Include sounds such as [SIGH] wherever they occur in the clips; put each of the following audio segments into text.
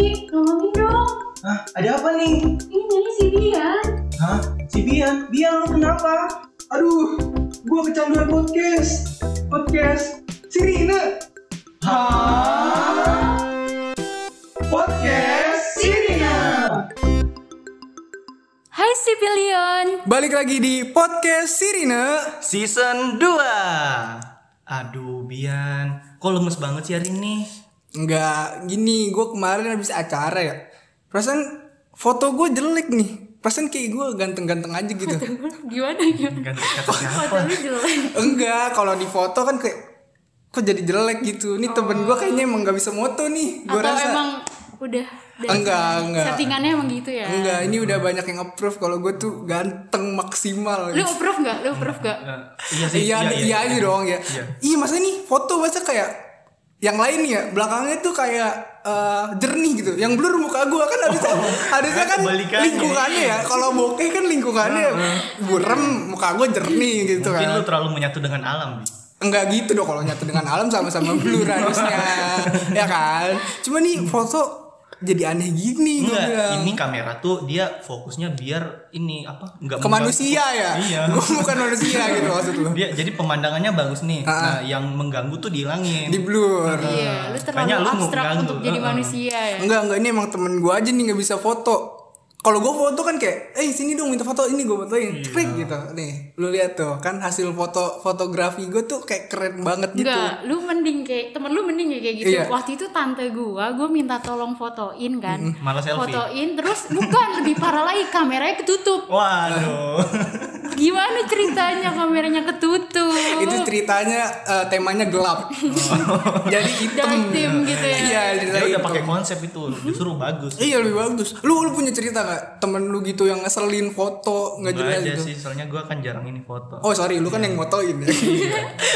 Ki, tolongin dong. Hah, ada apa nih? Ini nyanyi si Bian. Hah, si Bian? Bian lu kenapa? Aduh, gua kecanduan podcast. Podcast Sirina. Hah? Podcast Sirina. Hai Sipilion. Balik lagi di podcast Sirina. Season 2 Aduh Bian Kok lemes banget sih hari ini? Enggak, gini, gua kemarin habis acara ya. Perasaan foto gue jelek nih. Perasaan kayak gue ganteng-ganteng aja gitu. Gimana ya? Foto lu jelek. Enggak, kalau di foto kan kayak kok jadi jelek gitu. Nih temen gue kayaknya emang gak bisa moto nih. Gue Atau rasa. emang udah Enggak, enggak. Settingannya emang gitu ya. Enggak, ini udah banyak yang approve kalau gue tuh ganteng maksimal. Lu approve nggak? Lu approve nggak? Eh, iya sih Iya, iya, aja dong ya. Iya. Iya, masa nih foto masa kayak yang lain ya belakangnya tuh kayak eh, jernih gitu. Yang blur muka gua kan harusnya harusnya kan lingkungannya ya. Kalau bokeh kan lingkungannya burem, muka gua jernih gitu Mungkin lu kan. terlalu menyatu dengan alam. Enggak gitu dong kalau nyatu dengan alam sama-sama blur harusnya. [LAUGHS] ya kan? Cuma nih foto jadi aneh gini gua Enggak, bilang. ini kamera tuh dia fokusnya biar ini apa? Enggak ke manusia ya. Iya. [LAUGHS] Gua bukan manusia gitu maksud lu. Dia jadi pemandangannya bagus nih. Nah, yang mengganggu tuh dihilangin. Di blur. Iya, lu terlalu abstrak untuk jadi manusia ya. Enggak, enggak ini emang temen gue aja nih nggak bisa foto. Kalau gue foto kan kayak, eh sini dong minta foto ini gue fotoin, Iya. Krik gitu. Nih, lu lihat tuh kan hasil foto fotografi gue tuh kayak keren banget gitu. Enggak, lu mending kayak temen lu mending ya kayak gitu. Iya. Waktu itu tante gua, gua minta tolong fotoin kan. Malah selfie. Fotoin terus bukan lebih parah lagi kameranya ketutup. Waduh. [LAUGHS] Gimana ceritanya kameranya ketutup? Itu ceritanya eh, temanya gelap. [LAUGHS] Jadi hitam. Dark theme gitu ya. Iya, udah pakai konsep itu, justru bagus. Iya lebih bagus. Lu lu punya cerita nggak temen lu gitu yang ngeselin foto nggak Enggak jelas aja gitu? sih, soalnya gua kan jarang ini foto. Oh sorry, lu kan yang motoin ya.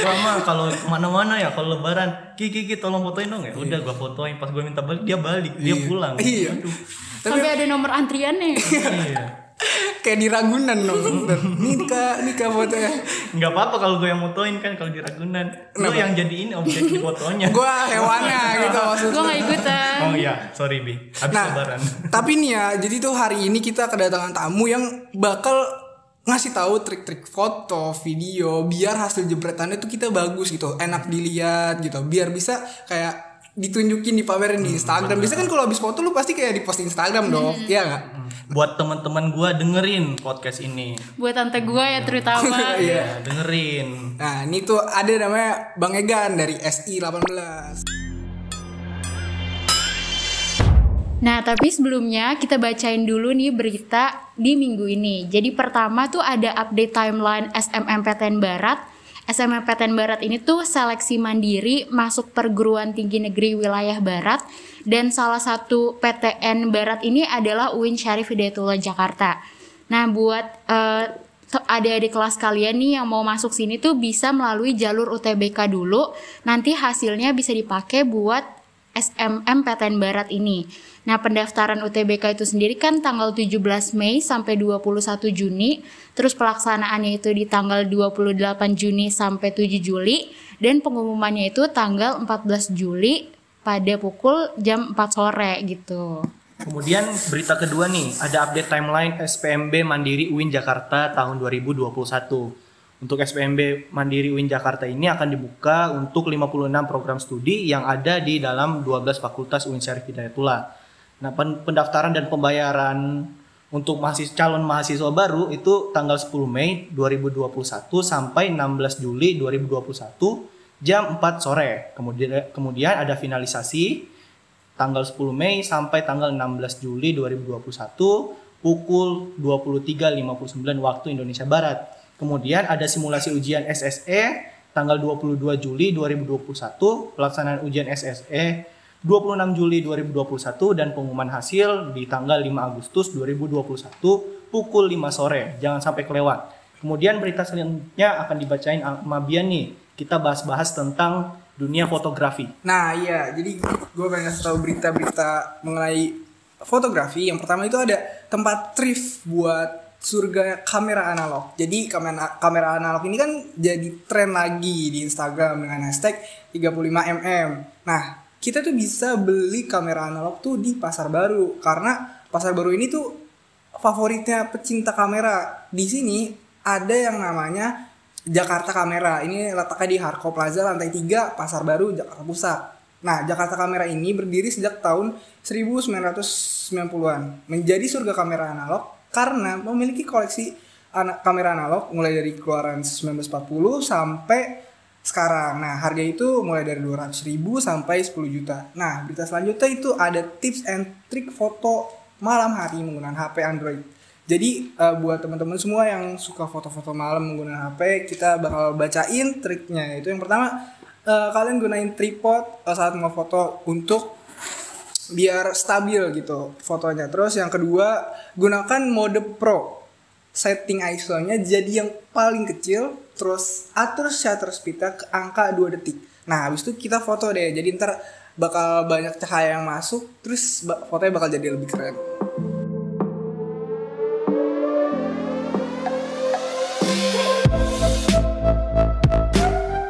Gua mah kalau ke mana-mana ya kalau lebaran, Kiki Kiki tolong fotoin dong ya. Udah gua fotoin, pas gua minta balik dia balik, dia pulang. iya. Tapi Sampai ada nomor antriannya. Iya. Kayak di Ragunan dong. Nikah, nikah fotonya. Nggak apa-apa kalau gue yang motoin kan kalau di Ragunan. Lu yang jadi ini objek di fotonya. Gua hewannya gitu maksud gua lu. nggak ikutan. Oh iya, sorry Bi. Habis Nah, lebaran. tapi nih ya, jadi tuh hari ini kita kedatangan tamu yang bakal ngasih tahu trik-trik foto, video, biar hasil jepretannya tuh kita bagus gitu, enak dilihat gitu, biar bisa kayak ditunjukin dipamerin di Instagram. Biasanya kan kalau habis foto lu pasti kayak di post Instagram dong, iya nggak? Buat teman-teman gua dengerin podcast ini. Buat tante gua ya terutama. [LAUGHS] Iya. Ya, dengerin. Nah, ini tuh ada namanya Bang Egan dari SI 18. Nah, tapi sebelumnya kita bacain dulu nih berita di minggu ini. Jadi pertama tuh ada update timeline SMMPTN Barat. SMMPTN Barat ini tuh seleksi mandiri masuk perguruan tinggi negeri wilayah Barat dan salah satu PTN Barat ini adalah UIN Syarif Hidayatullah Jakarta. Nah, buat te- adik-adik kelas kalian nih yang mau masuk sini tuh bisa melalui jalur UTBK dulu. Nanti hasilnya bisa dipakai buat SMM PTN Barat ini. Nah, pendaftaran UTBK itu sendiri kan tanggal 17 Mei sampai 21 Juni, terus pelaksanaannya itu di tanggal 28 Juni sampai 7 Juli dan pengumumannya itu tanggal 14 Juli pada pukul jam 4 sore gitu. Kemudian berita kedua nih, ada update timeline SPMB Mandiri UIN Jakarta tahun 2021. Untuk SPMB Mandiri UIN Jakarta ini akan dibuka untuk 56 program studi yang ada di dalam 12 fakultas UIN Syarif Hidayatullah. Nah, pen- pendaftaran dan pembayaran untuk mahasiswa calon mahasiswa baru itu tanggal 10 Mei 2021 sampai 16 Juli 2021 jam 4 sore. Kemudian kemudian ada finalisasi tanggal 10 Mei sampai tanggal 16 Juli 2021 pukul 23.59 waktu Indonesia Barat. Kemudian ada simulasi ujian SSE tanggal 22 Juli 2021, pelaksanaan ujian SSE 26 Juli 2021 dan pengumuman hasil di tanggal 5 Agustus 2021 pukul 5 sore. Jangan sampai kelewat. Kemudian berita selanjutnya akan dibacain sama Bian nih. Kita bahas-bahas tentang dunia fotografi. Nah iya, jadi gue pengen kasih tahu berita-berita mengenai fotografi. Yang pertama itu ada tempat thrift buat surga kamera analog. Jadi kamera kamera analog ini kan jadi tren lagi di Instagram dengan hashtag 35mm. Nah kita tuh bisa beli kamera analog tuh di pasar baru. Karena pasar baru ini tuh favoritnya pecinta kamera. Di sini ada yang namanya Jakarta Kamera. Ini letaknya di Harko Plaza lantai 3 Pasar Baru Jakarta Pusat. Nah Jakarta Kamera ini berdiri sejak tahun 1990-an menjadi surga kamera analog karena memiliki koleksi anak kamera analog mulai dari keluaran 1940 sampai sekarang. Nah, harga itu mulai dari 200 ribu sampai 10 juta. Nah, berita selanjutnya itu ada tips and trick foto malam hari menggunakan HP Android. Jadi uh, buat teman-teman semua yang suka foto-foto malam menggunakan HP, kita bakal bacain triknya. Itu yang pertama, uh, kalian gunain tripod uh, saat mau foto untuk biar stabil gitu fotonya. Terus yang kedua, gunakan mode Pro. Setting ISO-nya jadi yang paling kecil, terus atur shutter speed-nya ke angka 2 detik. Nah, habis itu kita foto deh. Jadi ntar bakal banyak cahaya yang masuk, terus fotonya bakal jadi lebih keren.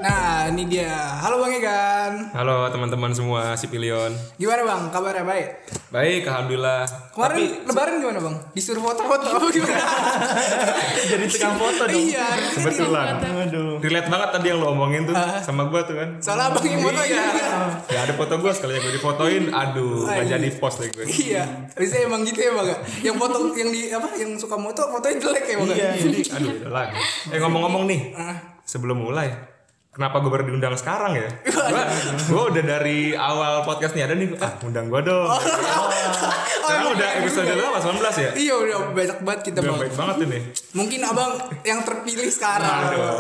Nah, ini dia. Halo Bang Egan. Halo teman-teman semua Sipilion. Gimana Bang? Kabarnya baik? Baik, alhamdulillah. Kemarin lebaran gimana Bang? Disuruh foto-foto apa gimana? [LAUGHS] Jadi tukang foto dong. iya, Kebetulan. Aduh. Relate banget tadi yang lo omongin tuh sama gua tuh kan. Soalnya Abang yang foto ya. Ya ada foto gua sekali gue difotoin, aduh nggak jadi post deh gue. Iya, bisa emang gitu ya Bang. Yang foto yang di apa yang suka moto fotonya jelek ya Bang. Iya, jadi Aduh, udah lagi. Eh ngomong-ngomong nih, sebelum mulai, kenapa gue baru diundang sekarang ya? Gua, gua udah dari awal podcast nih ada nih, ah undang gua dong. [LAUGHS] Sekarang udah episode berapa? 19 ya? Iya, udah banyak banget kita Udah Bang. baik banget ini. Mungkin Abang yang terpilih sekarang,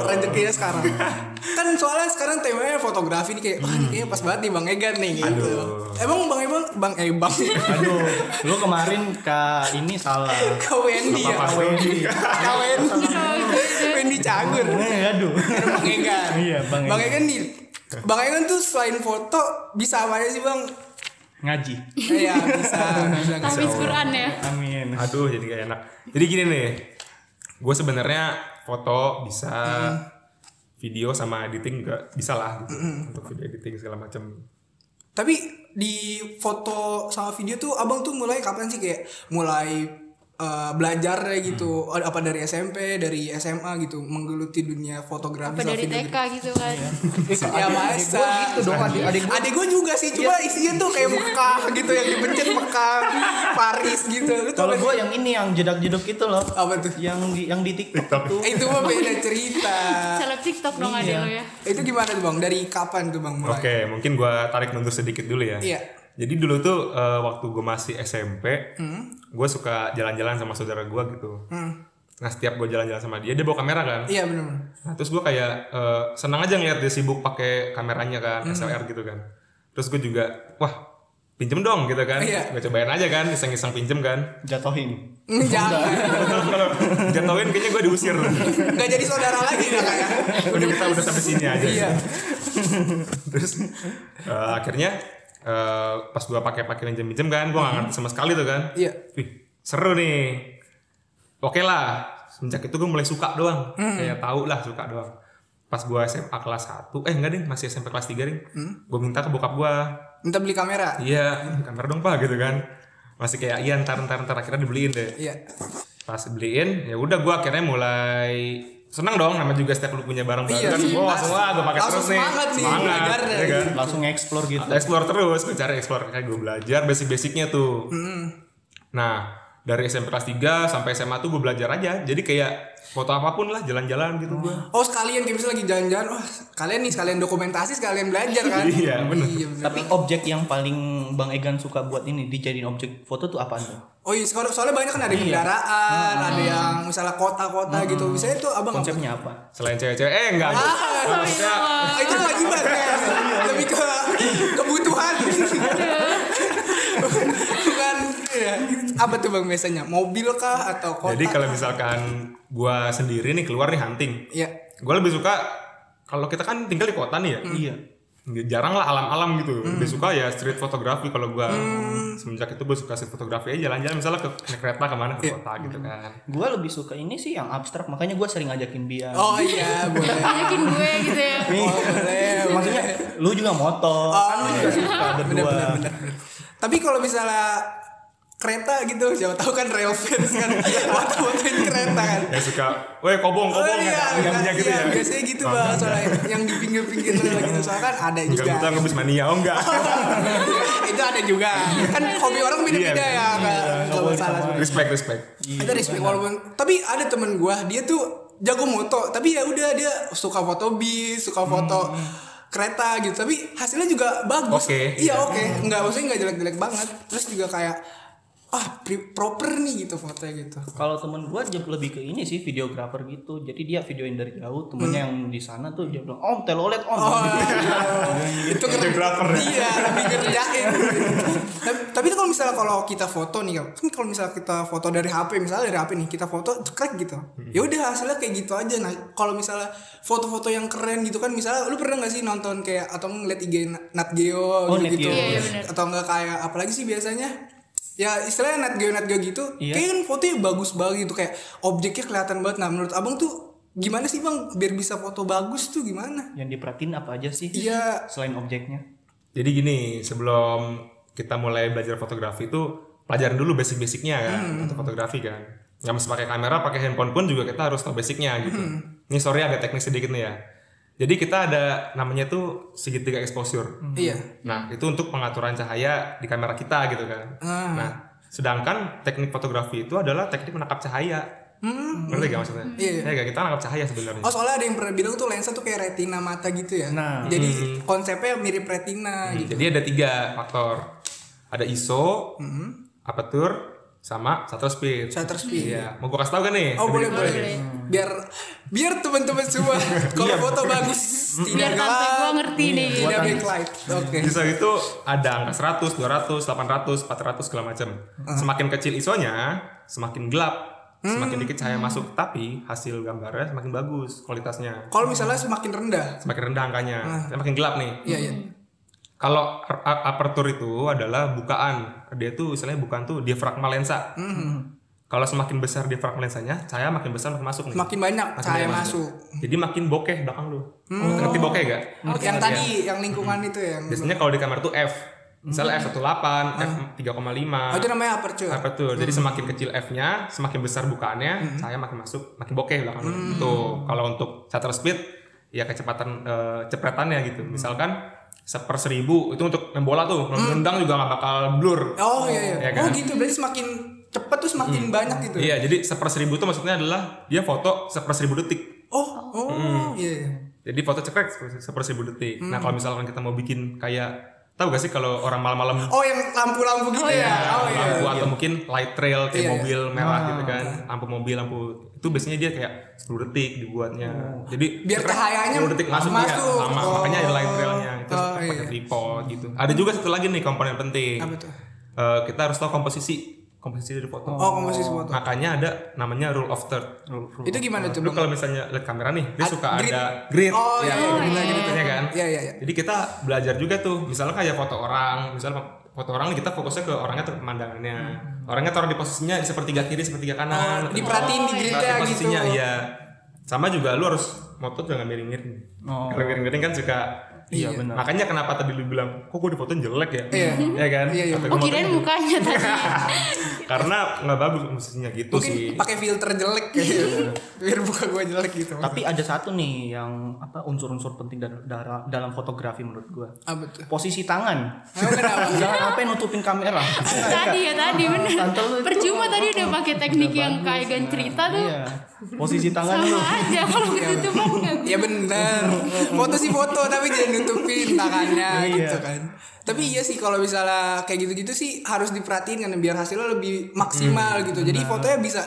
rezekinya sekarang. [LAUGHS] kan soalnya sekarang temanya fotografi nih kayak, wah ini kayaknya pas banget nih Bang Egan nih gitu. Aduh. Emang Bang Egan, Bang Bang aduh, lu kemarin ke ini salah. [LAUGHS] Kak Wendy ya. Apa Wendy? Kak Wendy. Wendy Cagur. Eh, aduh. Bang Egan. Iya, Bang Bang Egan. Egan nih. Bang Egan tuh selain foto bisa apa aja sih Bang? Ngaji. Iya bisa, bisa. bisa. Habis Quran ya. Amin. Aduh, jadi gak enak. Jadi gini nih, gue sebenarnya foto bisa, video sama editing juga bisa lah gitu. Untuk video editing segala macam. Tapi di foto sama video tuh abang tuh mulai kapan sih kayak mulai eh, belajar gitu? Hmm. Apa dari SMP, dari SMA gitu menggeluti dunia fotografi Apa dari TK gitu kan. [LAUGHS] Ya masa gitu dong, adik- adik gua. Adik gue juga sih, cuma isinya tuh kayak Mekah gitu yang dipencet Mekah, Paris gitu. Kalau gue yang ini yang jedak-jeduk itu loh. apa tuh? Yang di yang di TikTok tuh. Eh, itu mah beda cerita. Seleb TikTok dong ada lo ya. itu gimana tuh bang? Dari kapan tuh bang mulai? Oke, mungkin gue tarik mundur sedikit dulu ya. Iya. Jadi dulu tuh eh, waktu gue masih SMP, gue suka jalan-jalan sama saudara gue gitu. Hmm. Nah setiap gue jalan-jalan sama dia, dia bawa kamera kan. Iya benar. Nah terus gue kayak eh, senang aja ngeliat dia sibuk pakai kameranya kan, Hmm. SLR gitu kan. Terus gue juga, wah pinjem dong gitu kan. Iya. Gue cobain aja kan, iseng-iseng pinjem kan. Jatohin. Jangan. [LAUGHS] Kalau jatuhin kayaknya gue diusir. Gak jadi saudara lagi kan ya? udah kita udah sampai sini aja. Iya. Terus eh, akhirnya eh, pas gue pakai pakai pinjem pinjem kan, gue gak ngerti sama sekali tuh kan. Iya. Wih, seru nih. Oke lah. Semenjak itu gue mulai suka doang. Kayak tahu lah suka doang. Pas gue SMA kelas 1, eh enggak deh, masih SMP kelas 3 deh. Gue minta ke bokap gue, Minta beli kamera. iya, kamera dong pak gitu kan. Masih kayak iya ntar ntar ntar akhirnya dibeliin deh. Iya. Pas beliin, ya udah gue akhirnya mulai senang dong nama juga setiap lu punya barang baru Iya, kan iya. wah semua gue pakai Langsung terus nih semangat nih, belajar deh. ya kan Langsung explore gitu. explore terus gue cari explore kayak gue belajar basic basicnya tuh nah dari SMP kelas 3 sampai SMA tuh gue belajar aja jadi kayak foto apa pun lah jalan-jalan gitu gue Oh sekalian kayak misalnya lagi jalan-jalan, wah kalian nih sekalian dokumentasi sekalian belajar kan? Iya, bener. Iya bener. Tapi objek yang paling Bang Egan suka buat ini dijadiin objek foto tuh apaan tuh? Oh iya, soalnya, banyak kan ada yang kendaraan, ada yang misalnya kota-kota gitu. Misalnya itu abang apa? Konsepnya apa? selain cewek-cewek eh enggak Ah, maksudnya Ah, itu kewajiban kan? Lebih ke kebutuhan. Bukan ya. Apa tuh bang biasanya? Mobil kah atau kota? jadi kalau misalkan gue sendiri nih keluar nih hunting Iya. gue lebih suka kalau kita kan tinggal di kota nih ya Iya. Jarang lah alam-alam gitu lebih suka ya street photography kalau gua semenjak itu gue suka street photography aja jalan-jalan misalnya ke naik kereta ke mana ke kota gitu kan Gue lebih suka ini sih yang abstrak, makanya gue sering ngajakin dia. Oh iya, boleh. [LAUGHS] Ajakin gue gitu ya. Oh, boleh. [LAUGHS] Maksudnya lu juga moto, kan lu juga suka berdua. Bener, bener, bener. Tapi kalau misalnya kereta gitu, siapa tahu kan rail fans kan. [LAUGHS] Foto-fotoin kereta kan. ya suka weh kobong Oh kobong iya, ya punya gitu iya, ya. Biasanya gitu bang, soalnya yang di pinggir-pinggir rel gitu, [LAUGHS] soalnya kan ada enggak juga. kita ngebus mania oh enggak. [LAUGHS] Itu ada juga, kan hobi orang beda-beda Iya, ya, nggak nggak masalah. respect respect. Itu respect walaupun, tapi ada temen gua dia tuh jago moto, tapi ya udah dia suka foto bis, suka foto kereta gitu, tapi hasilnya juga bagus. Oke, iya iya. oke, nggak maksudnya nggak jelek-jelek banget. Terus juga kayak ah proper nih gitu fotonya gitu. Kalau temen gue lebih ke ini sih videografer gitu. Jadi dia videoin dari jauh. Temennya yang di sana tuh dia bilang, Om telolet om. Oh, [LAUGHS] itu keren. Videographer ya? Iya, lebih ngerjain. tapi, tapi itu kalau misalnya kalau kita foto nih, kan kalau misalnya kita foto dari HP, misalnya dari HP nih kita foto cekrek gitu. Ya udah hasilnya kayak gitu aja. Nah, kalau misalnya foto-foto yang keren gitu kan, misalnya lu pernah nggak sih nonton kayak atau ngeliat IG Nat Geo Oh, gitu, Geo. Iya, iya, bener. atau enggak kayak apalagi sih biasanya ya istilahnya Nat Geo Nat Geo gitu Iya. kayak kan fotonya bagus banget gitu kayak objeknya kelihatan banget nah menurut abang tuh gimana sih bang biar bisa foto bagus tuh gimana Yang diperhatiin apa aja sih? Iya. Selain objeknya. Jadi gini, sebelum kita mulai belajar fotografi itu pelajarin dulu basic-basicnya kan untuk fotografi kan. Nggak mesti pakai kamera, pakai handphone pun juga kita harus tahu basicnya gitu. Ini sorry agak teknis sedikit nih ya. Jadi kita ada namanya tuh segitiga exposure. iya Nah itu untuk pengaturan cahaya di kamera kita gitu kan. Nah sedangkan teknik fotografi itu adalah teknik menangkap cahaya. Ngerti gak maksudnya? Iya. Ya gak kita nangkap cahaya sebenarnya. Oh soalnya ada yang pernah bilang tuh lensa tuh kayak retina mata gitu ya. Nah. Jadi konsepnya mirip retina gitu. Jadi ada tiga faktor. Ada ISO, aperture, sama shutter speed. Shutter speed. Iya. Mau gua kasih tau gak nih? Oh boleh boleh. boleh. Biar biar teman-teman semua [LAUGHS] kalau foto bagus Biar tidak tante gue gelap, ngerti nih. tidak backlight. Oke. ISO itu ada angka 100, 200, 800, 400 segala macam. Semakin kecil ISO-nya, semakin gelap, semakin dikit cahaya masuk, tapi hasil gambarnya semakin bagus kualitasnya. Kalau misalnya semakin rendah. Semakin rendah angkanya, semakin gelap nih. Iya iya. Kalau aperture itu adalah bukaan. Dia tuh istilahnya bukaan tuh diafragma lensa. Kalau semakin besar diafragma lensanya, cahaya makin besar makin masuk nih. Makin banyak Makin cahaya banyak masuk. Jadi makin bokeh belakang lu. Ngerti bokeh gak? yang tadi yang lingkungan itu ya. yang Biasanya kalau di kamera tuh F. Misalnya F18, F3,5. Oh, itu namanya aperture. Aperture. Jadi semakin kecil F-nya, semakin besar bukaannya, cahaya makin masuk, makin bokeh belakang lu. Tuh, kalau untuk shutter speed ya kecepatan eh, cepretannya gitu. Misalkan seper seribu itu untuk main bola tuh, nendang juga nggak bakal blur. Oh iya iya. Ya kan? Oh gitu berarti semakin cepet tuh semakin banyak gitu. Iya, jadi seper seribu itu maksudnya adalah dia foto seper seribu detik. Oh oh iya. iya. Jadi foto cekrek seper- seribu detik. Nah kalau misalkan kita mau bikin kayak tahu gak sih kalau orang malam-malam Oh yang lampu-lampu gitu ya. Oh iya. lampu atau mungkin light trail kayak Iya, iya. mobil merah gitu kan, lampu mobil lampu itu biasanya dia kayak 10 detik dibuatnya. Jadi Biar cahayanya 10 detik masuk, masuk. dia lama, Oh. makanya ada light trailnya itu Oh, pakai iya. tripod gitu. Ada juga satu lagi nih komponen penting. Apa tuh? Eh, kita harus tahu komposisi komposisi dari foto. Oh komposisi foto. Makanya ada namanya rule of third. Itu gimana tuh Lu kalau misalnya lihat kamera nih, dia Ad- suka grid. ada grid. Oh, iya, iya, grid, iya, grid, iya. kan. Iya iya iya. Jadi kita belajar juga tuh, misalnya kayak foto orang, misalnya foto orang nih kita fokusnya ke orangnya tuh pemandangannya. Orangnya taruh di posisinya di sepertiga kiri, sepertiga kanan. Oh, diperhatiin di gridnya gitu. posisinya, iya. Sama juga lu harus moto jangan miring-miring. Oh. Kalau miring-miring kan suka Iya benar. Makanya kenapa tadi lu bilang, kok gue difotoin jelek ya? Iya. [LAUGHS] Iya kan? Iya, iya. Oh kirain mukanya tadi. [LAUGHS] karena nggak bagus posisinya gitu Mungkin sih. pakai filter jelek kayaknya. Biar buka gua jelek gitu. Tapi ada satu nih yang apa unsur-unsur penting dar- dalam fotografi menurut gua. Apa tuh? Posisi tangan. Kenapa? [LAUGHS] Jangan sampai nutupin kamera. tadi ya tadi itu- Percuma tadi udah pakai teknik yang kayak gan cerita tuh. Iya. Posisi tangan Sama lu. aja kalau ketutupan nggak Ya bener. Foto sih foto Tapi jangan nutupin tangannya Iya. gitu kan. Tapi iya sih kalau misalnya kayak gitu-gitu sih Harus diperhatiin kan Biar hasilnya lebih maksimal gitu. Jadi fotonya bisa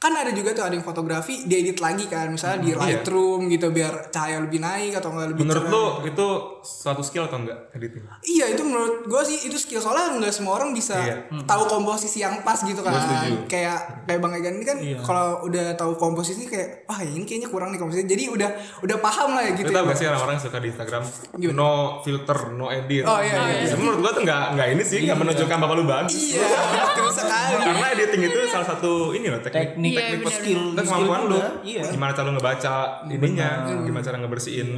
kan ada juga tuh ada yang fotografi diedit lagi kan misalnya di Iya. Lightroom gitu biar cahaya lebih naik atau enggak lebih Menurut cerah. lo itu suatu skill atau enggak editing? Iya itu menurut gue sih itu skill soalnya nggak semua orang bisa Iya. tahu komposisi yang pas gitu kan. Kayak kayak Bang Egan ini kan Iya. kalau udah tahu komposisi kayak wah ini kayaknya kurang nih komposisi. Jadi udah udah paham lah ya gitu. Tau ya. gak sih orang-orang suka di Instagram Gimana? no filter, no edit. Oh, iya, iya, Sebenarnya menurut gua tuh nggak nggak ini sih, nggak menunjukkan bapak lu bagus. Iya, betul [LAUGHS] sekali. Karena editing itu salah satu ini loh teknik. teknik Iya, teknik skill Itu skill kemampuan lu. iya Gimana cara lu ngebaca ininya, gimana cara ngebersihin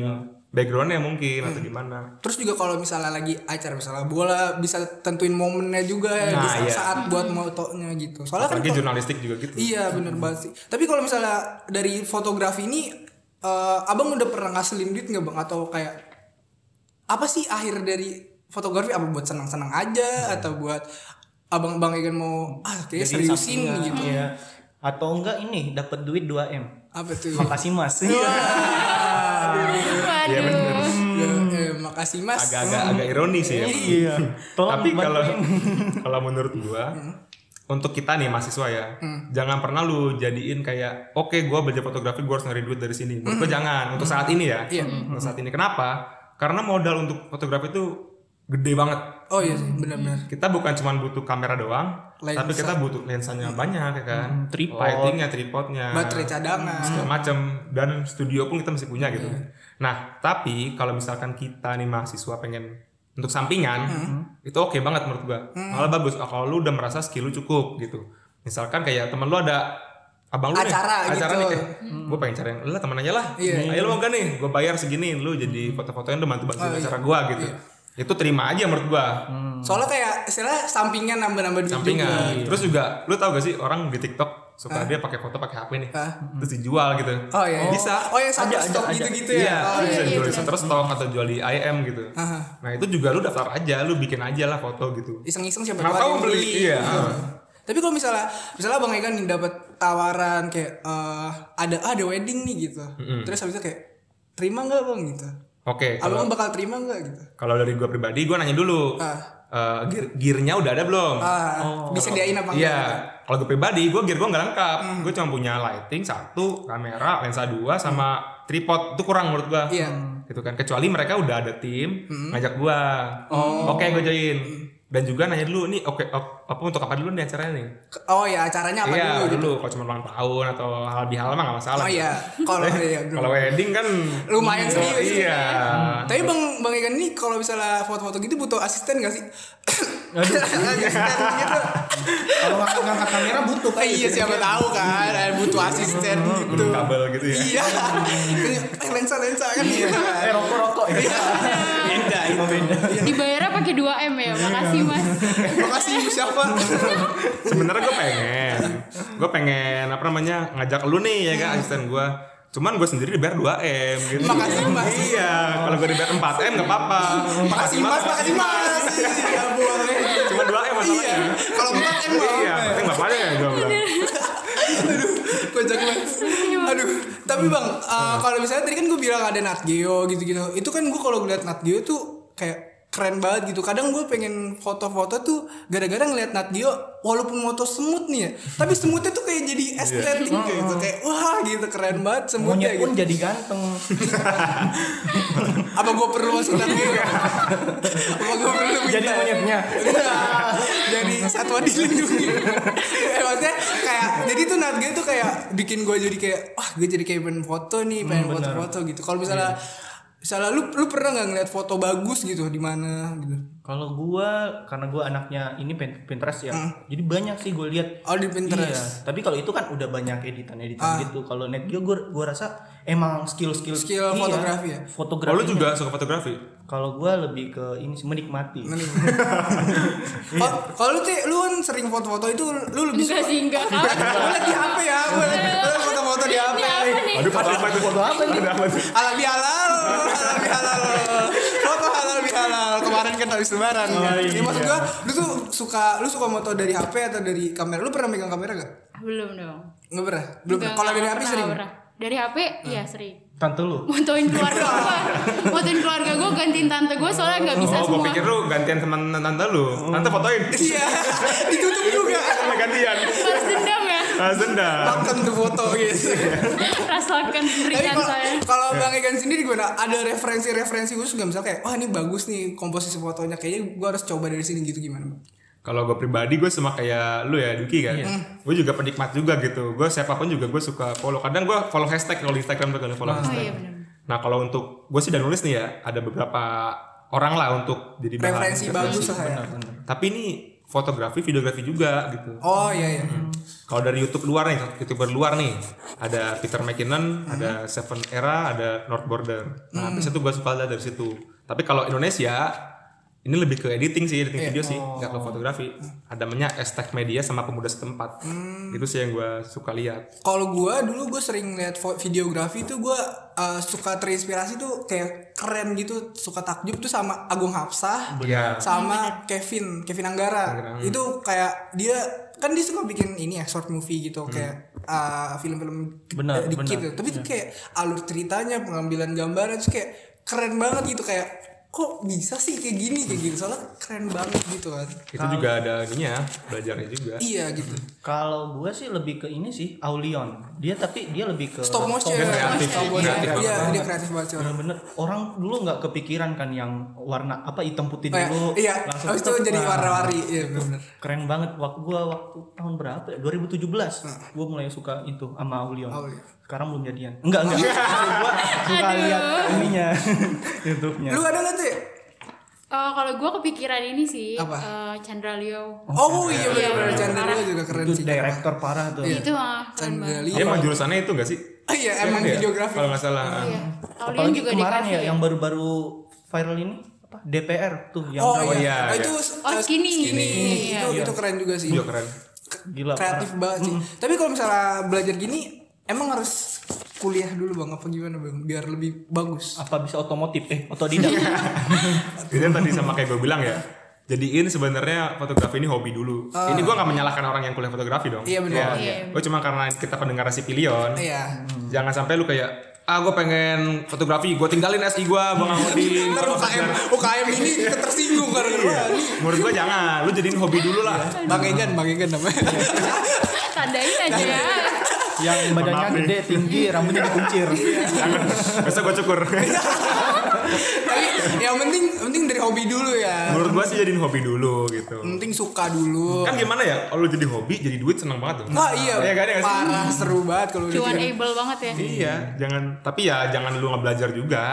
backgroundnya mungkin atau gimana. Terus juga kalau misalnya lagi acara misalnya bola bisa tentuin momennya juga ya di Nah, saat, iya. saat buat motonya gitu. Soalnya kan Apalagi kalau- jurnalistik juga gitu. Iya bener banget sih. Tapi kalau misalnya dari fotografi ini, eh, abang udah pernah ngasilin duit nggak bang? Atau kayak apa sih akhir dari fotografi? Apa buat senang-senang aja? Atau buat abang-abang Egan mau ah kayak seriusin gitu? iya. Atau enggak ini dapat duit 2 m Apa tuh? makasih mas Iya bener. Ya, eh, makasih mas. Agak-agak agak ironis sih ya. iya Tapi kalau [LAUGHS] kalau menurut gua untuk kita nih mahasiswa ya, jangan pernah lu jadiin kayak oke gua belajar fotografi gua harus nyari duit dari sini. Menurut gua jangan untuk saat ini ya. Iya. Untuk saat ini. Kenapa? Karena modal untuk fotografi itu gede banget. Oh iya sih benar-benar. Kita bukan cuma butuh kamera doang, Lensa. tapi kita butuh lensanya banyak ya kan. tripod. Lightingnya, tripodnya, Baterai cadangan. segala macam dan studio pun kita masih punya gitu. Nah, tapi kalau misalkan kita nih mahasiswa pengen untuk sampingan, itu oke banget menurut gua. Malah bagus Oh, kalau lu udah merasa skill lu cukup gitu. Misalkan kayak temen lu ada abang lu Acara nih, acara gitu. nih kayak, gue pengen cari yang, lah teman aja lah, Iya. ayo lu mau gak nih, gue bayar segini, lu jadi foto-fotonya udah bantu bantu acara gua gitu. Itu terima aja menurut gua. Soalnya kayak istilah sampingan nambah-nambah duit Sampingan. juga. Terus juga, lu tau gak sih orang di TikTok suka dia pakai foto pakai HP nih, Hah? terus dijual gitu. Oh iya. Bisa. Oh yang satu Ada, stok gitu-gitu Iya, ya. Oh, lu bisa iya, jual di benar. Shutterstock atau jual di IM gitu. Aha. Nah itu juga lu daftar aja, lu bikin aja lah foto gitu. iseng-iseng siapa tahu yang beli, iya. Gitu. Tapi kalau misalnya misalnya Bang Egan nih dapat tawaran kayak eh, ada ah, ada wedding nih gitu. Terus habis itu kayak terima nggak Bang gitu. Oke, kalau Abang bakal terima nggak gitu? kalau dari gua pribadi gua nanya dulu. Ah. eh, gear, gearnya udah ada belum? Ah, disediain apa Iya, enggak? kalau gue pribadi, gue gear gue nggak lengkap. Hmm. Gue cuma punya lighting satu, kamera, lensa dua, sama tripod. Itu kurang menurut gue. Iya. Gitu kan. Kecuali mereka udah ada tim ngajak gue. Oh. Oke, gue join. Dan juga nanya dulu nih, oke op- apa untuk apa dulu nih acaranya nih? Oh ya acaranya apa iya, dulu gitu? dulu. Kalau cuma ulang tahun atau hal di hal mah nggak masalah. Oh iya, kalau [LAUGHS] iya, Kalau wedding kan Lumayan serius. Iya. Tapi Bang Bang Egan ini kalau misalnya foto-foto gitu butuh asisten gak sih? [COUGHS] [COUGHS] asisten gitu. kalau ngangkat ngangkat kamera butuh Oh, iya siapa tahu kan butuh asisten gitu. Butuh kabel gitu ya. Iya. [COUGHS] Eh, lensa-lensa kan gitu. eh rokok rokok ya Beda itu. Iya. Dibayarnya pakai 2 m ya. Makasih mas. Makasih ibu siapa? sebenarnya gue pengen gue pengen apa namanya ngajak lu nih ya kan asisten gue cuman gue sendiri dibayar 2 m gitu Makasih, Mas. iya kalau gue dibayar 4 m gak apa-apa Makasih mas, makasih mas. Iya boleh. cuma 2 m masalahnya Iya. Kalau empat em mau. iya penting bapaknya ya gue bilang Aduh, kocak banget. Aduh, tapi bang, uh, kalau misalnya tadi kan gue bilang ada Nat Geo gitu-gitu, itu kan gue kalau ngeliat Nat Geo tuh kayak keren banget gitu. Kadang gue pengen foto-foto tuh gara-gara ngeliat Nat Geo, walaupun foto semut nih ya, tapi semutnya tuh kayak jadi estetik kayak gitu, kayak wah gitu keren banget semutnya monyet pun gitu. jadi ganteng Apa gue perlu masuk Nat Geo? Apa gue perlu jadi minta? monyetnya Enggak, jadi satwa dilindungi. eh, maksudnya kayak jadi tuh Nat Geo tuh kayak bikin gue jadi kayak wah gue jadi kayak pengen foto nih, pengen Hmm, foto-foto gitu. Kalau misalnya misalnya lu lu pernah nggak ngeliat foto bagus gitu di mana gitu? kalau gua karena gua anaknya ini Pin- Pinterest ya jadi banyak sih gue lihat Oh di Iya, Pinterest. tapi kalau itu kan udah banyak editan-editan gitu. Kalau net gua gua, gua rasa emang skill-skill Skill fotografi ya? Fotografi. oh lu juga suka fotografi Kalau gua lebih ke ini sih, menikmati. [LAUGHS] Kalau kalau lu lu kan sering foto-foto itu lu lebih Enggak suka. sih enggak. Gue liat di HP ya, gue liat foto-foto di HP. Aduh foto apa itu foto apa bihalal, halal bihalal. Foto halal bihalal. Kemarin kan habis lebaran. Oh, ya. iya. maksud gua, lu tuh suka lu suka moto dari HP atau dari kamera? Lu pernah megang kamera gak? Belum dong. Nggak pernah. Belum. Kalau dari HP sering. pernah. Dari HP iya sering. Tante lu. Motoin keluarga gue. Motoin keluarga gue gantiin tante gue soalnya nggak bisa oh gue semua. pikir lu gantian teman tante lu tante fotoin Iya, [LAUGHS] ditutup juga. sama gantian Balas dendam. Balas dendam. makan tuh foto gitu Rasakan kalau- saya. kalau Bang Egan sendiri gimana? Ada referensi-referensi khusus nggak misalnya kayak, wah ini bagus nih komposisi fotonya, kayaknya gue harus coba dari sini gitu gimana? Bang? Kalau gue pribadi gue sama kayak lu ya Duki kan. Gue juga penikmat juga gitu. Gue siapa pun juga gue suka follow. Kadang gue follow hashtag kalau di Instagram tuh kalau follow Oh hashtag. iya benar. Nah kalau untuk gue sih udah nulis nih ya ada beberapa orang lah untuk jadi bahan Referensi bagus lah ya. Tapi ini fotografi, videografi juga gitu. Oh iya iya. Kalau dari YouTube luar nih, youtuber luar nih, ada Peter McKinnon, ada Seven Era, ada North Border. Nah, habis itu gue suka dari situ. Tapi kalau Indonesia, ini lebih ke editing sih, editing video sih, nggak ke fotografi. Ada namanya Estek Media sama Pemuda Setempat. Itu sih yang gue suka lihat. Kalau gue dulu gue sering lihat videografi tuh gue uh, suka terinspirasi tuh kayak keren gitu, suka takjub tuh sama Agung Hapsah, Iya. sama Kevin, Kevin Anggara. Itu kayak dia kan dia suka bikin ini ya short movie gitu kayak uh, film-film Benar, eh, dikit benar. gitu. Tapi tuh kayak alur ceritanya, pengambilan gambarnya tuh kayak keren banget gitu kayak kok bisa sih kayak gini kayak gitu soalnya keren banget gitu kan. Itu juga ada ininya, belajarnya juga. Iya gitu. Kalau gue sih lebih ke ini sih Aulion. Dia tapi dia lebih ke Stop motion. kreatif. Stop motion. Kreatif Iya, banget. dia kreatif banget sih orang. Bener-bener orang dulu nggak kepikiran kan yang warna apa hitam putih Oh, iya. dulu. iya, langsung habis itu jadi warna-warni. Iya, benar. Keren banget waktu gua waktu tahun berapa ya? 2017. Gua mulai suka itu sama Aulion. Aulion. Sekarang belum jadian. Enggak, enggak. Gua suka lihat ininya [LAUGHS] YouTube-nya. Lu ada nggak ya? Eh, kalau gue kepikiran ini sih Apa? eh, Chandra Leo. Oh, iya benar-benar Iya, Chandra parah. Leo juga keren itu sih. direktor parah tuh. Iya. Itu mah Chandra. Leo. Dia emang jurusannya itu gak sih? Oh iya, emang Iya, videografi. Kalau nggak salah. Iya. Aulion Apalagi juga kemarin ya yang baru-baru viral ini apa? DPR tuh yang Oh, Oh, iya. iya, Oh, iya. itu Oh, uh, skinny. skinny. Iya. Itu itu keren juga sih. Iya keren. gila Kreatif banget sih. Tapi kalau misalnya belajar gini emang harus kuliah dulu Bang apa gimana Bang biar lebih bagus. apa bisa otomotif eh otodidak Itu yang tadi sama kayak gue bilang ya. Jadiin sebenarnya fotografi ini hobi dulu. Ini gue nggak menyalahkan orang yang kuliah fotografi dong. Iya, benar. Iya. Gue cuma karena kita pendengar si Pilion. Iya. Jangan sampai lu kayak ah gue pengen fotografi, gue tinggalin SI gue, gue nggak mau di. UKM UKM ini kita tersinggung karena ini Menurut gue jangan, lu jadiin hobi dulu lah. Bang Egan, Bang Egan namanya. Tandain aja ya. Yang badannya gede tinggi rambutnya dikuncir Besok gue cukur. Tapi yang penting penting dari hobi dulu ya. Menurut gue sih jadiin hobi dulu gitu. Penting suka dulu. Kan gimana ya, kalau jadi hobi, jadi duit seneng banget tuh. Wah iya, Iya kan, sih? parah seru banget kalau udah Cuan able banget ya. Iya, jangan. Tapi ya jangan lu nggak belajar juga.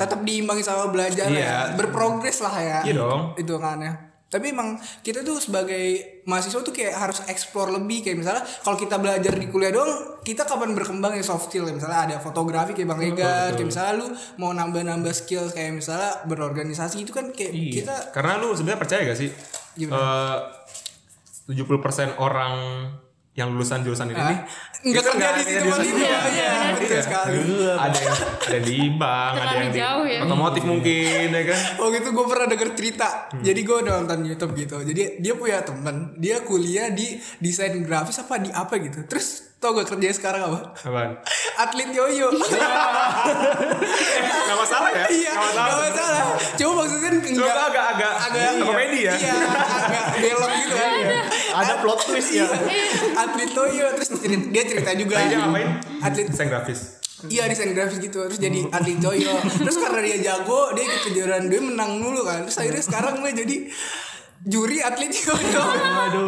Tetap diimbangi sama belajar Iya. ya. Berprogres lah ya. Iya dong. Itu kan ya. Tapi emang kita tuh sebagai mahasiswa tuh kayak harus explore lebih kayak misalnya kalau kita belajar di kuliah doang kita kapan berkembang ya soft skill ya? Misalnya ada fotografi kayak Bang Egan kayak misalnya lu mau nambah-nambah skill kayak misalnya berorganisasi itu kan kayak kita Karena lu sebenarnya percaya gak sih? Eh, 70% orang yang lulusan jurusan ini nih nggak itu kerja di nggak situ kerja lagi di ya, ya, betul Iya. sekali. Ada yang ada di bank, ada yang di jauh ya. otomotif mungkin ya kan. Oh gitu gue pernah denger cerita Jadi gue nonton Youtube gitu Jadi dia punya temen Dia kuliah di desain grafis apa di apa gitu Terus tau gak kerjanya sekarang apa? Apaan? Atlet yoyo [LAUGHS] Gak masalah ya? Iya Gak gak masalah. Cuma maksudnya Cuma enggak agak agak agak komedi ya. Iya agak belok gitu kan ada plot twist ya. Atlet yoyo Terus dia cerita juga. Dia ngapain? Atlet Desain grafis. Iya desain grafis gitu. Terus jadi atlet yoyo Terus karena dia jago Dia ikut kejuaraan Dia menang mulu kan. Terus akhirnya sekarang dia jadi Juri atlet yoyo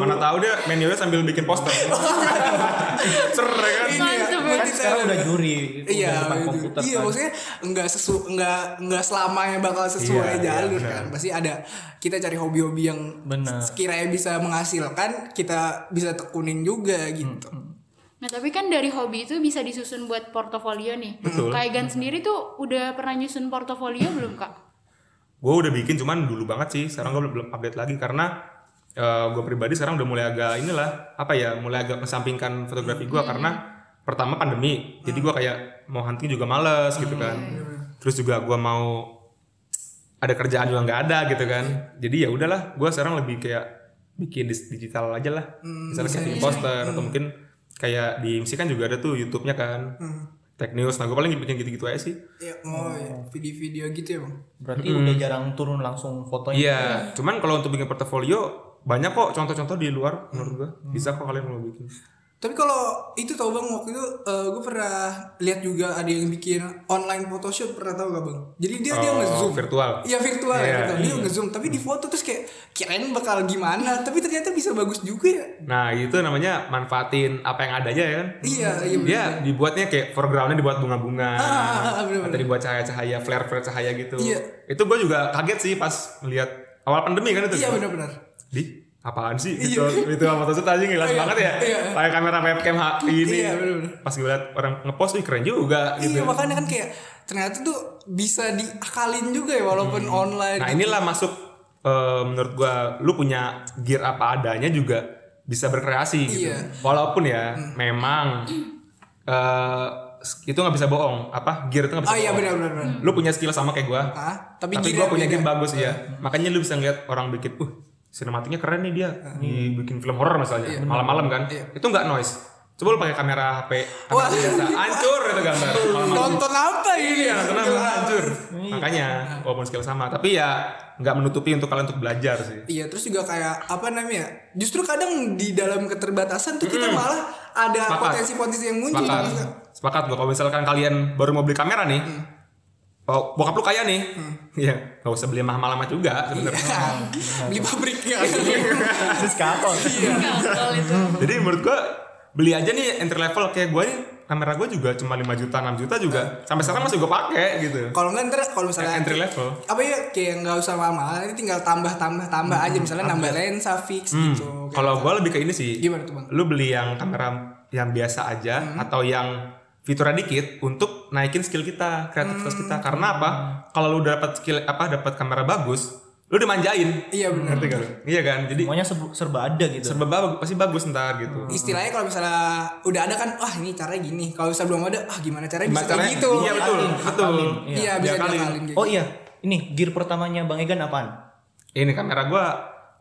Mana tahu dia main yoyo sambil bikin poster. [LAUGHS] Ser ya kan? Ini ya, Mantep, kan sekarang udah juri Iya, udah depan gitu. komputer iya kan. maksudnya enggak sesu enggak enggak selamanya bakal sesuai Iya, iya, jalur benar. kan. Pasti ada kita cari hobi-hobi yang Benar. sekiranya bisa menghasilkan, kita bisa tekunin juga gitu. Nah tapi kan dari hobi itu bisa disusun buat portofolio nih. Betul. Kak Egan sendiri tuh udah pernah nyusun portofolio belum kak? Gue udah bikin cuman dulu banget sih. Sekarang gue belum update lagi karena gue pribadi sekarang udah mulai agak inilah apa ya mulai agak mensampingkan fotografi gue karena pertama pandemi. Jadi gue kayak mau hunting juga males gitu kan. Terus juga gue mau ada kerjaan juga nggak ada gitu kan. Jadi ya udahlah. Gue sekarang lebih kayak bikin digital aja lah. Misalnya kayak bikin poster atau mungkin kayak di MC kan juga ada tuh YouTube-nya kan. Tech News. Nah gue paling bikin gitu-gitu aja sih. Ya, oh ya, video-video gitu ya, Bang. berarti udah jarang turun langsung fotonya Iya, cuman kalau untuk bikin portofolio banyak kok contoh-contoh di luar menurut gua. Bisa kok kalian mau bikin. Tapi kalau itu tau bang waktu itu gue pernah lihat juga ada yang bikin online photoshoot pernah tau gak bang? Jadi dia dia Oh, ngezoom virtual. Iya virtual Iya, ya gitu. Dia ngezoom tapi di foto terus kayak kirain bakal gimana tapi ternyata bisa bagus juga ya. Nah itu namanya manfaatin apa yang ada aja ya kan. Iya iya. Dia dibuatnya kayak foregroundnya dibuat bunga-bunga, ah, ah, bener-bener. atau dibuat cahaya-cahaya, flare-flare cahaya gitu. Iya. Itu gue juga kaget sih pas ngeliat awal pandemi kan itu. Iya benar-benar. Di apaan sih? Gitu itu apa maksud aja jelas Iya, banget ya? Iya. pakai kamera webcam ini. Iya, pas gue liat orang ngepost ih keren juga gitu. Iya makanya kan kayak ternyata tuh bisa diakalin juga ya walaupun online. nah gitu. inilah masuk eh, menurut gua lu punya gear apa adanya juga bisa berkreasi gitu. Iya. walaupun ya memang eh itu nggak bisa bohong. Apa? Gear itu nggak bisa Oh iya bohong. benar-benar. benar. lu punya skill sama kayak gua. Ah, tapi, tapi yang punya gear bagus ya makanya lu bisa ngeliat orang bikin uh sinematiknya keren nih dia nih bikin film horor misalnya malam-malam kan. Iya. itu nggak noise. Coba lu pakai kamera HP kamera biasa. Hancur itu gambar. [LAUGHS] Nonton apa ini? Iya, kenapa hancur? Makanya, walaupun skill sama, tapi ya nggak menutupi untuk kalian untuk belajar sih. Iya terus juga kayak apa namanya? Justru kadang di dalam keterbatasan tuh kita malah ada potensi-potensi yang muncul. Sepakat, sepakat gua. Kalau misalkan kalian baru mau beli kamera nih, oh, bokap lu kaya nih, ya nggak usah beli mahal-mahal amat juga sebenarnya. [LAUGHS] Beli pabriknya. Kalau itu. Jadi menurut gua beli aja nih entry level. Kayak gua nih kamera gua juga cuma 5 juta 6 juta juga. Sampai sekarang masih gua pakai gitu. Kalau nggak ntar kalau misalnya entry level. apa ya kayak nggak usah mahal ini tinggal tambah tambah tambah aja. Misalnya nambah lensa fix Hmm, gitu. Kalau gua lebih ke ini sih. Gimana tuh bang? lu beli yang kamera yang biasa aja Hmm. atau yang fiturnya dikit untuk naikin skill kita kreativitas Hmm. kita karena apa kalau lu dapat skill apa dapat kamera bagus lu dimanjain Iya benar. ngerti gak lu? iya kan jadi Semuanya serba, serba ada gitu. serba bagus pasti bagus ntar gitu Istilahnya kalau misalnya udah ada kan, wah ini caranya gini. Kalau misalnya belum ada, ah gimana caranya bisa Gimana kayak caranya? gitu. iya betul betul Iya bisa Diakalin. diakalin gitu. Oh iya, ini gear pertamanya Bang Egan apaan? ini kamera gua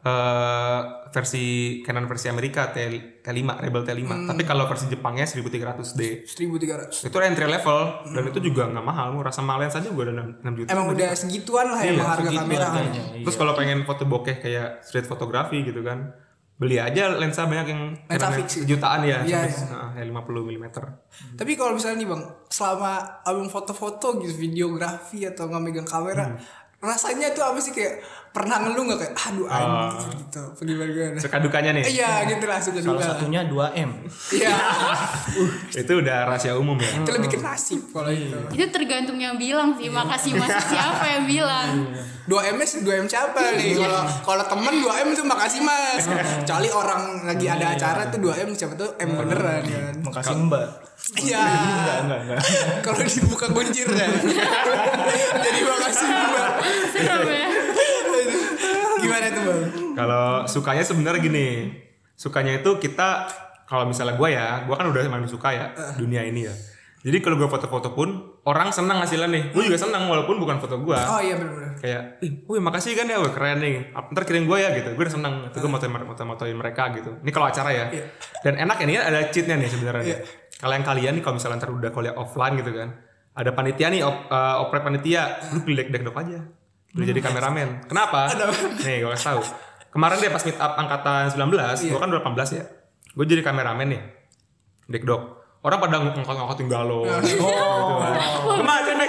eh, versi Canon versi Amerika T, T5 Rebel T5 Hmm. tapi kalau versi Jepangnya 1300D 1300. itu entry level dan itu juga nggak mahal murah sama lens aja gua ada 6, 6 juta Emang udah segituan lah emang harga segitu kamera. harganya. Terus kalau pengen foto bokeh kayak street fotografi gitu kan, beli aja lensa banyak yang Lensa fix ya? jutaan ya, Iya, sampai iya. nah, ya 50 mm. Tapi kalau misalnya nih bang, selama abang foto-foto gitu, videografi atau nggak megang kamera, Hmm. Rasanya tuh apa sih kayak pernah ngeluh nggak kayak, aduh anjir gitu, apa gimana gimana? Suka dukanya nih. Iya gitu lah suka Salah duka. satunya 2M. Iya, [LAUGHS] Itu udah rahasia umum ya. itu lebih ke nasib kalau itu. Itu tergantung yang bilang sih. Makasih mas siapa yang bilang. 2 M s 2 M siapa nih? Kalau kalau temen 2 M tuh makasih mas. [LAUGHS] Kecuali orang lagi ada acara tuh 2 M siapa tuh M beneran kan. Makasih Mbak. Iya. [LAUGHS] Kalau dibuka kuncir ya. Jadi Siapa ya? Gimana tuh bang? Kalau sukanya sebenarnya gini, sukanya itu kita kalau misalnya gue ya, gue kan udah emang suka ya dunia ini ya. Jadi kalau gue foto-foto pun orang senang hasilnya nih. Gue juga senang walaupun bukan foto gue. Oh iya bener-bener. kayak, ih, wih makasih kan ya, wih keren nih. Ntar kirim gue ya gitu. Gue udah seneng. Itu gue motoin, motoin, motoin mereka gitu. Ini kalau acara ya. Iya. Dan enak ini ada cheatnya nih sebenarnya. Iya. Kalau yang kalian nih kalau misalnya ntar udah kuliah offline gitu kan, ada panitia nih, op, eh, oprek panitia, lu pilih dek dok aja. Lu jadi kameramen. Kenapa? nih gue kasih tahu. Kemarin dia pas meet up angkatan 19, Iya. gue kan udah 18 ya. Gue jadi kameramen nih. Dek dok. Orang pada ngangkat-ngangkatin galau. Iya. Gitu kan. Ke mana.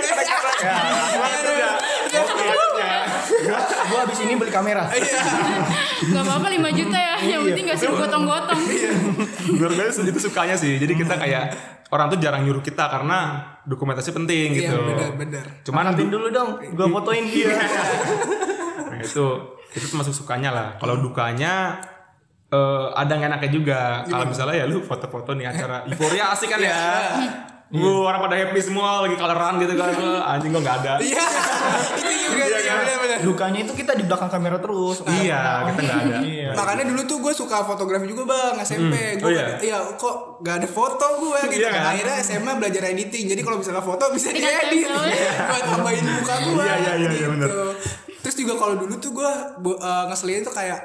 Ya, udah. Selanjutnya. Gua habis ini beli kamera. [LAUGHS] Gak apa-apa 5 juta ya. Yang penting gak suruh gotong-gotong. Menurut gue itu- itu sukanya sih. Jadi kita kayak orang tuh jarang nyuruh kita karena dokumentasi penting Iya gitu. bener-bener. Cuman Angkatin dulu dong, gua fotoin dia. [LAUGHS] nah, itu itu termasuk sukanya lah. Kalau dukanya eh, ada nggak enaknya juga. Kalau misalnya ya lu foto-foto nih acara [LAUGHS] euforia asik kan ya. Gue orang pada happy semua lagi coloran gitu kan. [LAUGHS] Anjing gua nggak ada. Iya. Itu juga sih kan? bener-bener. Dukanya itu kita di belakang kamera terus. Iya, kita nggak ada. Iya. Makanya dulu tuh gue suka fotografi juga bang SMP. Oh, Gue iya? iya kok gak ada foto gue gitu. Iya, kan? Akhirnya SMA belajar editing. Jadi kalau misalnya foto bisa diedit. cancel. [LAUGHS] Buat tambahin muka gue. Iya, iya, iya, iya, bener. Terus juga kalau dulu tuh gue ngeselin tuh kayak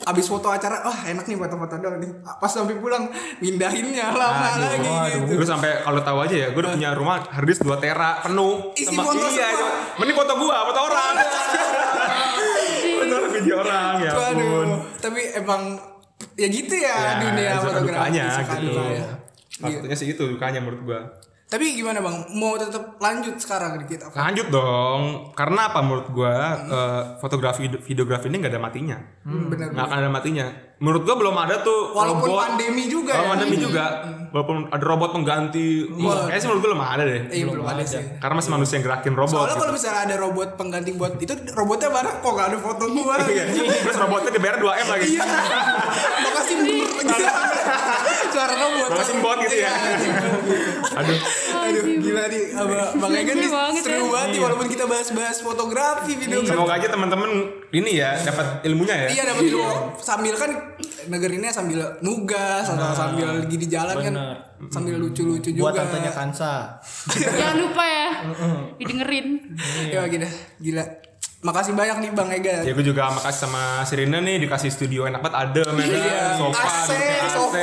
abis foto acara, wah enak nih foto-foto dong nih. Pas sampai pulang mindahinnya lama Aduh, lagi gitu. Gue sampai kalau tahu aja ya, gue udah punya rumah harddisk 2 tera penuh. Isi foto iya, semua. mending foto gua, foto orang. [LAUGHS] foto video orang ya ampun. tapi emang ya gitu ya, Ya, dunia fotografi dukanya gitu. Salah satunya sih itu dukanya menurut gua. Tapi gimana bang? Mau tetap lanjut sekarang di kita? Lanjut dong, karena apa menurut gua eh, fotografi videografi ini nggak ada matinya, Hmm, bener. nggak akan ada matinya. Menurut gua belum ada tuh Walaupun robot, pandemi juga Walaupun ya. pandemi juga, walaupun ada robot pengganti, kayaknya sih menurut gua belum ada deh. Eh, belum ada sih. Karena masih manusia yang gerakin robot. Soalnya gitu. kalau misalnya ada robot pengganti buat itu robotnya mana kok gak ada foto gua? Iya. Terus robotnya dibayar 2 m lagi. Iya. Makasih bur gitu. Suara robot. Makasih bot gitu ya. Aduh, Aduh, gila nih. Abang Bang Egan nih seru ya. banget nih walaupun kita bahas-bahas fotografi, videografi. semoga aja teman-teman ini ya dapat ilmunya ya. Iya dapat ilmu sambil kan negerinnya sambil nugas atau sambil lagi di jalan kan sambil lucu-lucu juga. Buat tantenya Kansa. [LAUGHS] Jangan lupa ya. Didengerin. Ya gila, gila. Makasih banyak nih Bang Egan. Ya gue juga makasih sama Sirina nih dikasih studio enak banget ya kan. Iya. Sofa, AC, sofa.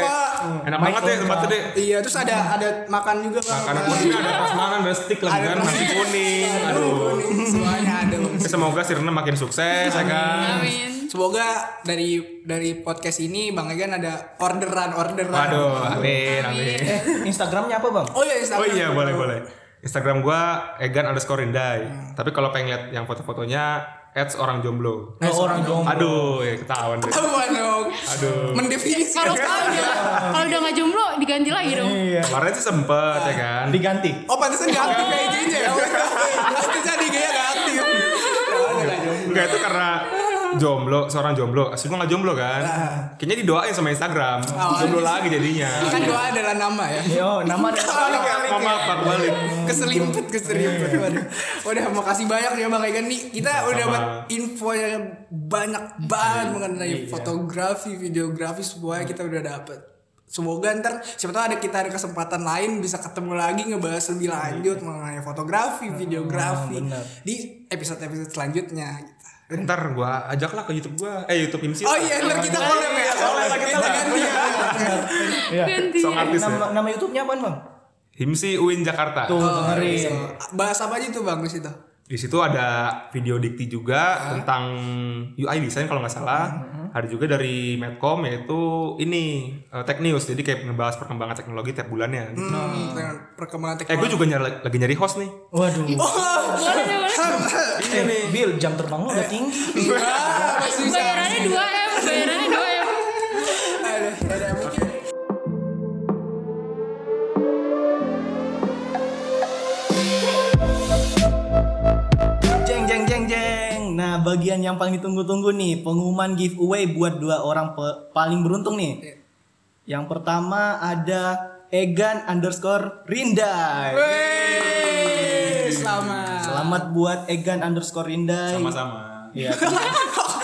Enak banget ya tempatnya deh. Iya, terus ada ada makan juga Bang. Makanan kuningnya ada ada stick lagi Ada kan, nasi kuning. Aduh. kuning, semuanya ada. Semoga Sirina makin sukses ya kan. Amin. Semoga dari dari podcast ini Bang Egan ada orderan orderan. Waduh, amin, amin. Eh, Instagramnya apa bang? Oh iya Instagram. Oh iya boleh boleh. Instagram gua Egan underscore Rindai. Tapi kalau pengen lihat yang foto-fotonya ads orang jomblo. Oh, orang jomblo. Aduh, ya ketahuan deh. Apaan dong? Aduh. Mendefinisikan. Kalau udah kalau udah nggak jomblo diganti lagi dong. Iya. Kemarin sih sempet ya kan. Diganti. Oh pantesan gak aktif ya IG-nya ya. Pantesan IG-nya gak aktif. Enggak itu karena jomblo, seorang jomblo. Asli gua gak jomblo kan. Kayaknya didoain sama Instagram. jomblo lagi jadinya. Kan doa adalah nama ya. Yo, nama dan Balik, balik, Mama balik. Keselimpet, keselimpet. Waduh. Udah makasih banyak ya Bang Egan nih. Kita udah dapat info yang banyak banget mengenai fotografi, videografi semuanya kita udah dapet. Semoga ntar siapa tahu ada kita ada kesempatan lain bisa ketemu lagi ngebahas lebih lanjut mengenai fotografi, videografi di episode-episode selanjutnya. Ntar gua ajak lah ke YouTube gua. Eh YouTube IMSI. Oh iya, ntar kita collab ya. collab lah kita lah. ganti ya. Iya. Ganti. Song artis ya. Nama, nama YouTube-nya apa bang? Himsi UIN Jakarta. Tuh, Oh, dengerin. Bahas apa aja tuh Bang di situ? Di situ ada video dikti juga tentang UI design kalau nggak salah. Ada juga dari Medcom yaitu ini eh, Tech News. Jadi kayak ngebahas perkembangan teknologi tiap bulannya. Hmm, dengan perkembangan Eh gue teknologi. juga nyari, lagi nyari host nih. Waduh. Boleh deh, boleh. Eh, Bill, jam terbang lu udah tinggi. Bisa. Bayarannya 2 M, bagian yang paling ditunggu-tunggu nih, pengumuman giveaway buat dua orang pe- paling beruntung nih. Yang pertama ada Egan underscore Rindai. Wey, selamat. Selamat buat Egan underscore Rindai. Sama-sama. Iya. [LAUGHS]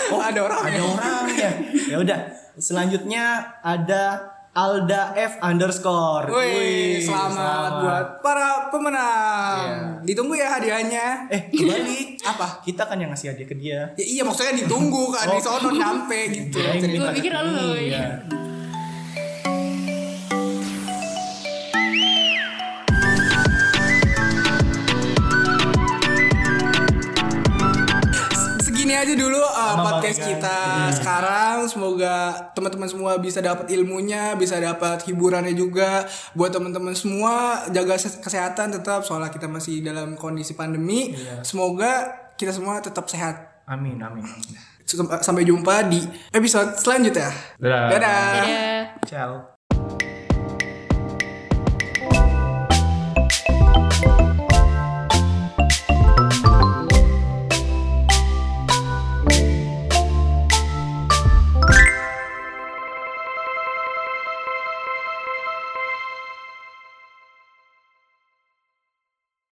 Oh, ada orang ada ya? orang ya. Ya udah. Selanjutnya ada Alda F underscore. Wih, Wih, selamat, buat para pemenang. Ditunggu ya hadiahnya. Eh, kebalik. Apa? Kita kan yang ngasih hadiah ke dia. Ya, iya maksudnya ditunggu kan di sono nyampe gitu. Gua pikir lu. Iya. Segini aja dulu uh, podcast kita sekarang. Semoga teman-teman semua bisa dapat ilmunya, bisa dapat hiburannya juga. Buat teman-teman semua jaga kesehatan tetap soalnya kita masih dalam kondisi pandemi. Semoga kita semua tetap sehat. Amin, amin. Sampai jumpa di episode selanjutnya. Dadah. Dadah. Dadah. Ciao.